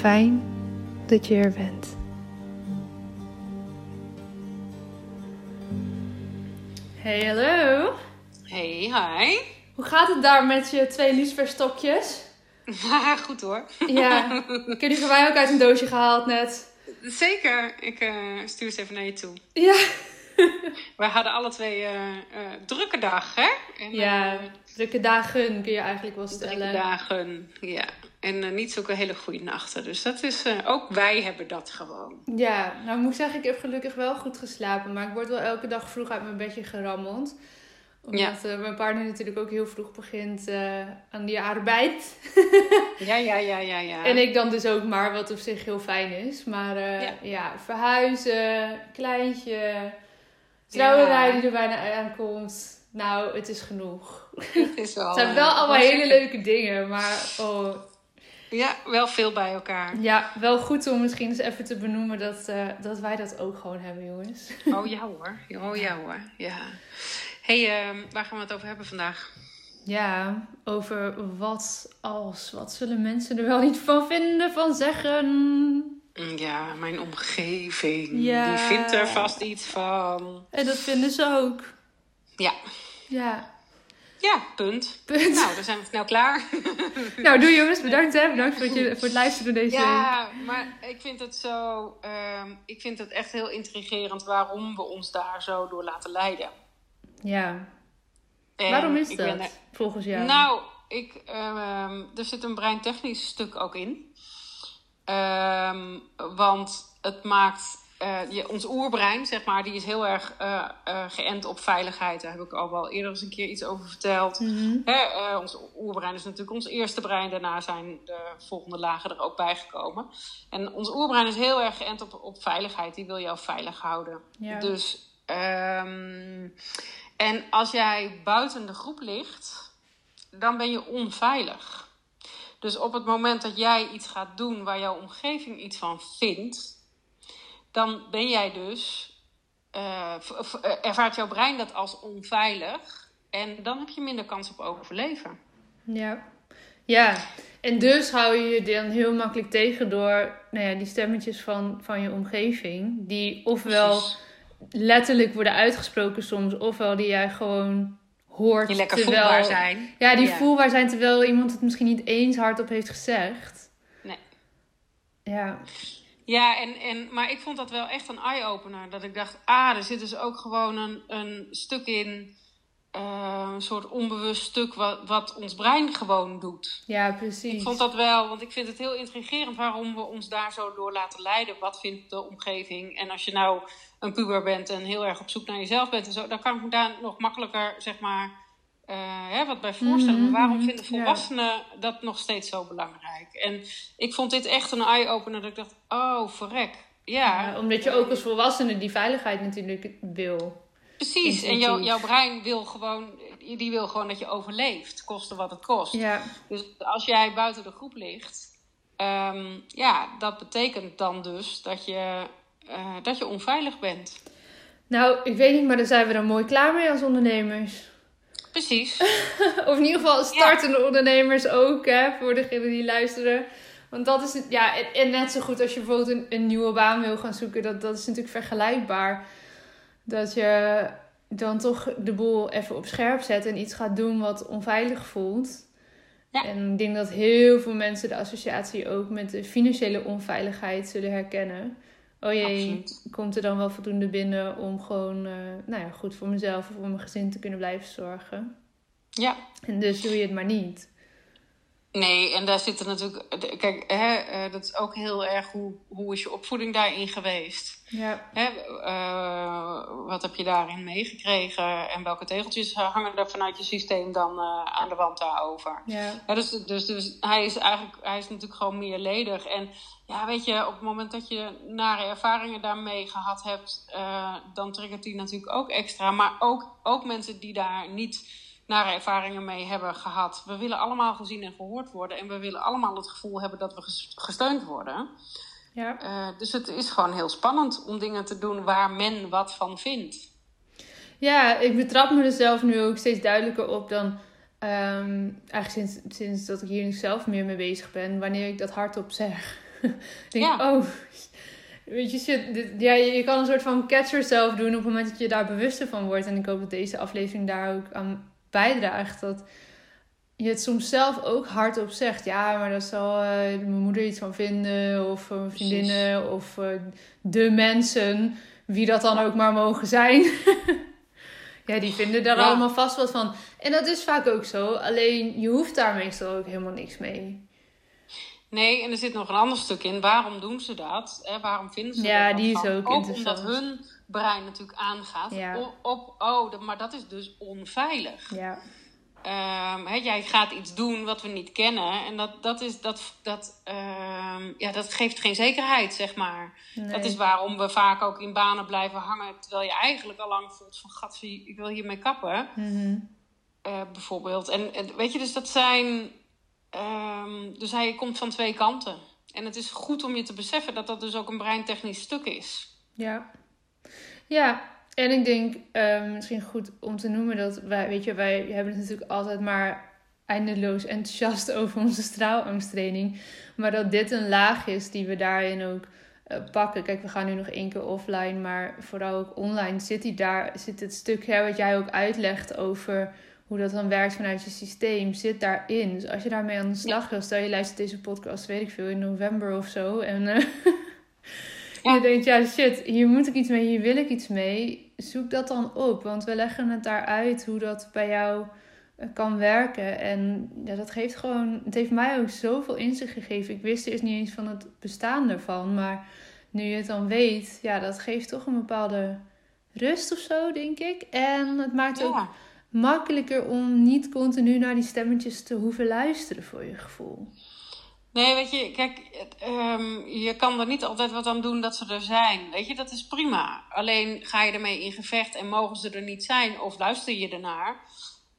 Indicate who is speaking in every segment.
Speaker 1: Fijn dat je er bent. Hey, hallo.
Speaker 2: Hey, hi.
Speaker 1: Hoe gaat het daar met je twee luciferstokjes?
Speaker 2: Goed hoor.
Speaker 1: Ja, ik heb die voor mij ook uit een doosje gehaald net.
Speaker 2: Zeker. Ik uh, stuur ze even naar je toe.
Speaker 1: Ja.
Speaker 2: Wij hadden alle twee uh, uh, drukke dag, hè?
Speaker 1: En, ja, drukke dagen kun je eigenlijk wel stellen.
Speaker 2: Drukke dagen, ja. En niet zulke hele goede nachten. Dus dat is, ook wij hebben dat gewoon.
Speaker 1: Ja, nou ik moet zeggen, ik heb gelukkig wel goed geslapen. Maar ik word wel elke dag vroeg uit mijn bedje gerammeld omdat ja. mijn partner natuurlijk ook heel vroeg begint uh, aan die arbeid.
Speaker 2: ja, ja, ja, ja, ja.
Speaker 1: En ik dan dus ook maar, wat op zich heel fijn is. Maar uh, ja. ja. verhuizen, kleintje, trouwerij ja. die er bijna aankomt. Nou, het is genoeg.
Speaker 2: Het, is wel,
Speaker 1: het zijn wel allemaal hele leuke dingen, maar oh.
Speaker 2: Ja, wel veel bij elkaar.
Speaker 1: Ja, wel goed om misschien eens even te benoemen dat, uh, dat wij dat ook gewoon hebben, jongens.
Speaker 2: Oh ja hoor. Oh ja hoor. Ja hey, uh, waar gaan we het over hebben vandaag?
Speaker 1: Ja, over wat als. Wat zullen mensen er wel niet van vinden, van zeggen?
Speaker 2: Mm, ja, mijn omgeving. Ja. Die vindt er vast iets van.
Speaker 1: En dat vinden ze ook.
Speaker 2: Ja.
Speaker 1: Ja.
Speaker 2: Ja, punt. punt. Nou, dan zijn we snel klaar.
Speaker 1: nou, doe jongens. Bedankt hè. Bedankt voor je, voor het luisteren naar deze...
Speaker 2: Ja, maar ik vind het zo... Uh, ik vind het echt heel intrigerend waarom we ons daar zo door laten leiden.
Speaker 1: Ja. Waarom is dat, volgens jou?
Speaker 2: Nou, ik, uh, er zit een breintechnisch stuk ook in. Uh, want het maakt... Uh, je, ons oerbrein, zeg maar, die is heel erg uh, geënt op veiligheid. Daar heb ik al wel eerder eens een keer iets over verteld.
Speaker 1: Mm
Speaker 2: Hè, ons oerbrein is natuurlijk ons eerste brein. Daarna zijn de volgende lagen er ook bijgekomen. En ons oerbrein is heel erg geënt op, op veiligheid. Die wil jou veilig houden.
Speaker 1: Ja.
Speaker 2: Dus... Um, en als jij buiten de groep ligt, dan ben je onveilig. Dus op het moment dat jij iets gaat doen waar jouw omgeving iets van vindt, dan ben jij dus, uh, ervaart jouw brein dat als onveilig. En dan heb je minder kans op overleven.
Speaker 1: Ja, ja. En dus hou je je dan heel makkelijk tegen door nou ja, die stemmetjes van, van je omgeving. Die ofwel
Speaker 2: Precies.
Speaker 1: letterlijk worden uitgesproken soms, ofwel die jij gewoon hoort.
Speaker 2: Die lekker
Speaker 1: terwijl,
Speaker 2: voelbaar zijn.
Speaker 1: Ja, die
Speaker 2: Ja.
Speaker 1: voelbaar zijn terwijl iemand het misschien niet eens hardop heeft gezegd.
Speaker 2: Nee.
Speaker 1: Ja,
Speaker 2: Ja, en, en, maar ik vond dat wel echt een eye-opener. Dat ik dacht, ah, er zit dus ook gewoon een, een stuk in. eh, een soort onbewust stuk wat, wat ons brein gewoon doet.
Speaker 1: ja precies.
Speaker 2: Ik vond dat wel, want ik vind het heel intrigerend waarom we ons daar zo door laten leiden. Wat vindt de omgeving? En als je nou een puber bent en heel erg op zoek naar jezelf bent en zo, dan kan ik me daar nog makkelijker, zeg maar, eh, hè, wat bij voorstellen.
Speaker 1: Mhm,
Speaker 2: Maar waarom
Speaker 1: mhm,
Speaker 2: vinden volwassenen dat nog steeds zo belangrijk? En ik vond dit echt een eye-opener dat ik dacht, oh, verrek. Ja,
Speaker 1: Ja, omdat je ook als volwassene die veiligheid natuurlijk wil.
Speaker 2: precies. En jouw, jouw brein wil gewoon, die wil gewoon dat je overleeft, koste wat het kost.
Speaker 1: Ja,
Speaker 2: Dus als jij buiten de groep ligt, ehm, ja, dat betekent dan dus dat je, eh, dat je onveilig bent.
Speaker 1: nou, ik weet niet, maar daar zijn we dan mooi klaar mee als ondernemers.
Speaker 2: Precies.
Speaker 1: Of in ieder geval startende ondernemers ook, hè, voor degenen die luisteren. Want dat is ja, en, en net zo goed als je bijvoorbeeld een, een nieuwe baan wil gaan zoeken, dat, dat is natuurlijk vergelijkbaar. Dat je dan toch de boel even op scherp zet en iets gaat doen wat onveilig voelt.
Speaker 2: Ja.
Speaker 1: En ik denk dat heel veel mensen de associatie ook met de financiële onveiligheid zullen herkennen. Oh jee,
Speaker 2: Absoluut.
Speaker 1: komt er dan wel voldoende binnen om gewoon, eh, nou ja, goed voor mezelf of voor mijn gezin te kunnen blijven zorgen.
Speaker 2: Ja.
Speaker 1: En dus doe je het maar niet.
Speaker 2: Nee, en daar zitten natuurlijk. Kijk, hè, eh, dat is ook heel erg hoe, hoe is je opvoeding daarin geweest?
Speaker 1: Ja,
Speaker 2: Hè, eh, wat heb je daarin meegekregen? En welke tegeltjes hangen er vanuit je systeem dan eh, aan de wand daarover?
Speaker 1: ja,
Speaker 2: Ja, dus, dus, dus hij is eigenlijk, hij is natuurlijk gewoon meerledig. En ja, weet je, op het moment dat je nare ervaringen daarmee gehad hebt, eh, dan triggert die natuurlijk ook extra. Maar ook, ook mensen die daar niet nare ervaringen mee hebben gehad. We willen allemaal gezien en gehoord worden. En we willen allemaal het gevoel hebben dat we ges- gesteund worden.
Speaker 1: ja.
Speaker 2: Eh, dus het is gewoon heel spannend om dingen te doen waar men wat van vindt.
Speaker 1: Ja, ik betrap me er zelf nu ook steeds duidelijker op dan... ehm, eigenlijk sinds, sinds dat ik hier zelf meer mee bezig ben. Wanneer ik dat hardop zeg. denk ik,
Speaker 2: Ja.
Speaker 1: oh... Weet je, shit, dit- ja, je je kan een soort van catch yourself doen op het moment dat je daar bewuster van wordt. En ik hoop dat deze aflevering daar ook aan bijdraagt. Dat je het soms zelf ook hardop zegt. Ja, maar daar zal eh, mijn moeder iets van vinden. Of eh, mijn
Speaker 2: Precies.
Speaker 1: vriendinnen. Of eh, de mensen. Wie dat dan ook maar mogen zijn. ja, die vinden daar
Speaker 2: Ja.
Speaker 1: allemaal vast wat van. En dat is vaak ook zo. Alleen je hoeft daar meestal ook helemaal niks mee.
Speaker 2: Nee, en er zit nog een ander stuk in. Waarom doen ze dat? Hè? Waarom vinden ze
Speaker 1: Ja,
Speaker 2: er wat
Speaker 1: die is ook
Speaker 2: omdat
Speaker 1: interessant.
Speaker 2: hun brein natuurlijk aangaat
Speaker 1: Ja.
Speaker 2: op, op, oh, dat- maar dat is dus onveilig.
Speaker 1: Ja,
Speaker 2: Ehm, jij gaat iets doen wat we niet kennen. En dat, dat, is, dat, dat, ehm, ja, dat geeft geen zekerheid, zeg maar.
Speaker 1: nee.
Speaker 2: Dat is waarom we vaak ook in banen blijven hangen. Terwijl je eigenlijk al lang voelt van... Gat, ik wil hiermee kappen.
Speaker 1: Mhm.
Speaker 2: eh, bijvoorbeeld. En, en weet je, dus dat zijn... ehm, dus hij komt van twee kanten. En het is goed om je te beseffen dat dat dus ook een breintechnisch stuk is.
Speaker 1: Ja. Ja, en ik denk eh, misschien goed om te noemen dat wij, weet je, wij hebben het natuurlijk altijd maar eindeloos enthousiast over onze straalangsttraining. Maar dat dit een laag is die we daarin ook eh, pakken. Kijk, we gaan nu nog één keer offline, maar vooral ook online zit, die daar, zit het stuk hè, wat jij ook uitlegt over hoe dat dan werkt vanuit je systeem, zit daarin. Dus als je daarmee aan de slag wil, stel je luistert deze podcast, weet ik veel, in november of zo. En eh,
Speaker 2: Ja.
Speaker 1: je denkt, ja shit, hier moet ik iets mee, hier wil ik iets mee. Zoek dat dan op, want we leggen het daar uit hoe dat bij jou eh, kan werken. En ja, dat geeft gewoon, het heeft mij ook zoveel inzicht gegeven. Ik wist eerst niet eens van het bestaan ervan, maar nu je het dan weet, ja, dat geeft toch een bepaalde rust of zo, denk ik. En het maakt ook
Speaker 2: Ja.
Speaker 1: Makkelijker om niet continu naar die stemmetjes te hoeven luisteren voor je gevoel.
Speaker 2: Nee, weet je, kijk, ehm, je kan er niet altijd wat aan doen dat ze er zijn. Weet je, dat is prima. Alleen ga je ermee in gevecht en mogen ze er niet zijn of luister je ernaar.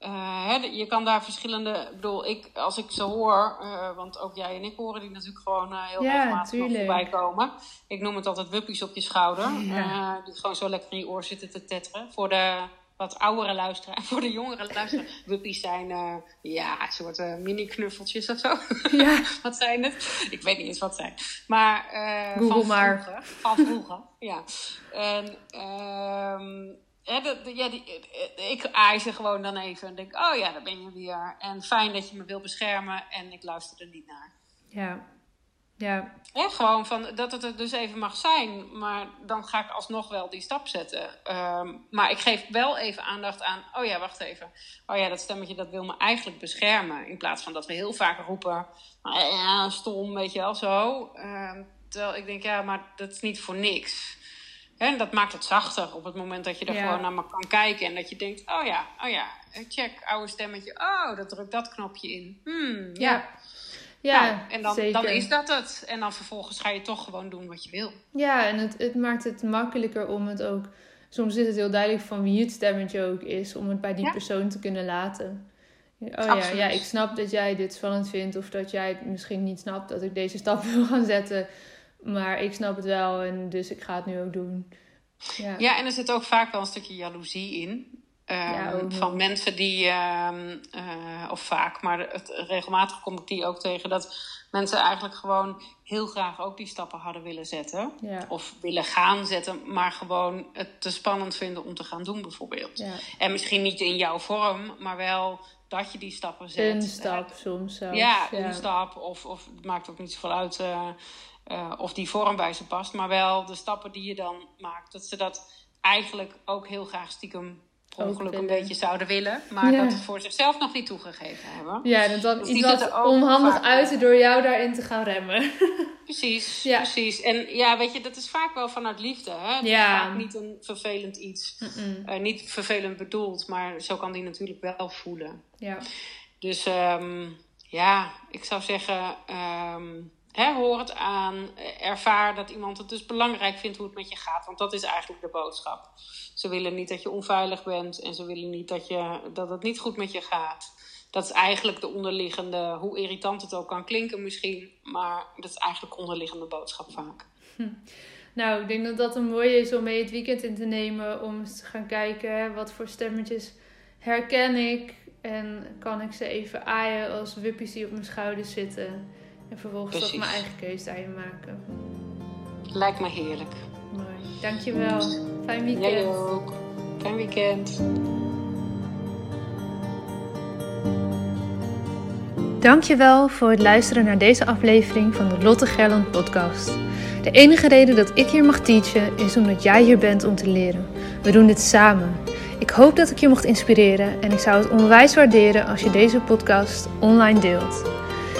Speaker 2: Eh, hè, je kan daar verschillende. Ik bedoel, ik, als ik ze hoor, eh, want ook jij en ik horen die natuurlijk gewoon eh, heel
Speaker 1: Ja,
Speaker 2: regelmatig voorbij komen. Ik noem het altijd wuppies op je schouder.
Speaker 1: Ja.
Speaker 2: die gewoon zo lekker in je oor zitten te tetteren. Voor de, wat oudere luisteraar. Voor de jongere luisteraar. Wuppies zijn uh, ja, een soort uh, mini-knuffeltjes of zo. Ja. wat zijn het? Ik weet niet eens wat zijn. Maar uh,
Speaker 1: Google
Speaker 2: van
Speaker 1: maar.
Speaker 2: Vroeger, van vroeger, ja. En um, ja, dat, ja, die, ik aai ze gewoon dan even en denk, oh ja, daar ben je weer. En fijn dat je me wil beschermen en ik luister er niet naar.
Speaker 1: Ja, ja.
Speaker 2: Ja, gewoon van dat het er dus even mag zijn, maar dan ga ik alsnog wel die stap zetten. Um, maar ik geef wel even aandacht aan, oh ja, wacht even. Oh ja, dat stemmetje dat wil me eigenlijk beschermen. In plaats van dat we heel vaak roepen, ja, stom, weet je wel, zo. Um, terwijl ik denk, ja, maar dat is niet voor niks. En dat maakt het zachter op het moment dat je er gewoon naar me kan kijken. En dat je denkt, oh ja, oh ja, check, oude stemmetje. Oh, dat drukt dat knopje in. Hmm, ja. ja. Ja, nou, en dan, dan is dat het. En dan vervolgens ga je toch gewoon doen wat je wil.
Speaker 1: Ja, en het, het maakt het makkelijker om het ook... Soms is het heel duidelijk van wie het stemmetje ook is. Om het bij die persoon te kunnen laten. Oh ja, ja, ik snap dat jij dit spannend vindt. Of dat jij het misschien niet snapt dat ik deze stap wil gaan zetten. Maar ik snap het wel en dus ik ga het nu ook doen.
Speaker 2: Ja, ja en er zit ook vaak wel een stukje jaloezie in. Um, van mensen die, uh, uh, of vaak, maar het, regelmatig kom ik die ook tegen, dat mensen eigenlijk gewoon heel graag ook die stappen hadden willen zetten. Ja. Of willen gaan zetten, maar gewoon het te spannend vinden om te gaan doen, bijvoorbeeld. Ja. En misschien niet in jouw vorm, maar wel dat je die stappen zet.
Speaker 1: Een stap soms zelfs.
Speaker 2: Ja, een stap. Of, of het maakt ook niet zoveel uit uh, uh, of die vorm bij ze past. Maar wel de stappen die je dan maakt. Dat ze dat eigenlijk ook heel graag stiekem ongeluk een beetje zouden willen. Maar dat het voor zichzelf nog niet toegegeven hebben.
Speaker 1: Ja, dat dan dus iets wat onhandig uit door jou daarin te gaan remmen.
Speaker 2: Precies, ja. precies. En ja, weet je, dat is vaak wel vanuit liefde. Hè? Het ja. is vaak niet een vervelend iets. Uh, niet vervelend bedoeld, maar zo kan die natuurlijk wel voelen. Ja. Dus um, ja, ik zou zeggen... Um, hoor het aan, ervaar dat iemand het dus belangrijk vindt hoe het met je gaat. Want dat is eigenlijk de boodschap. Ze willen niet dat je onveilig bent en ze willen niet dat, je, dat het niet goed met je gaat. Dat is eigenlijk de onderliggende, hoe irritant het ook kan klinken misschien, maar dat is eigenlijk de onderliggende boodschap vaak.
Speaker 1: Hm. Nou, ik denk dat dat een mooie is om mee het weekend in te nemen. Om eens te gaan kijken wat voor stemmetjes herken ik. En kan ik ze even aaien als wuppies die op mijn schouders zitten. En vervolgens toch mijn eigen keuze daarin maken.
Speaker 2: Lijkt me heerlijk.
Speaker 1: Mooi. Dankjewel. Fijn weekend.
Speaker 2: Jij ook. Fijn weekend.
Speaker 1: Dankjewel voor het luisteren naar deze aflevering van de Lotte Gerland podcast. De enige reden dat ik hier mag teachen is omdat jij hier bent om te leren. We doen dit samen. Ik hoop dat ik je mocht inspireren en ik zou het onwijs waarderen als je deze podcast online deelt.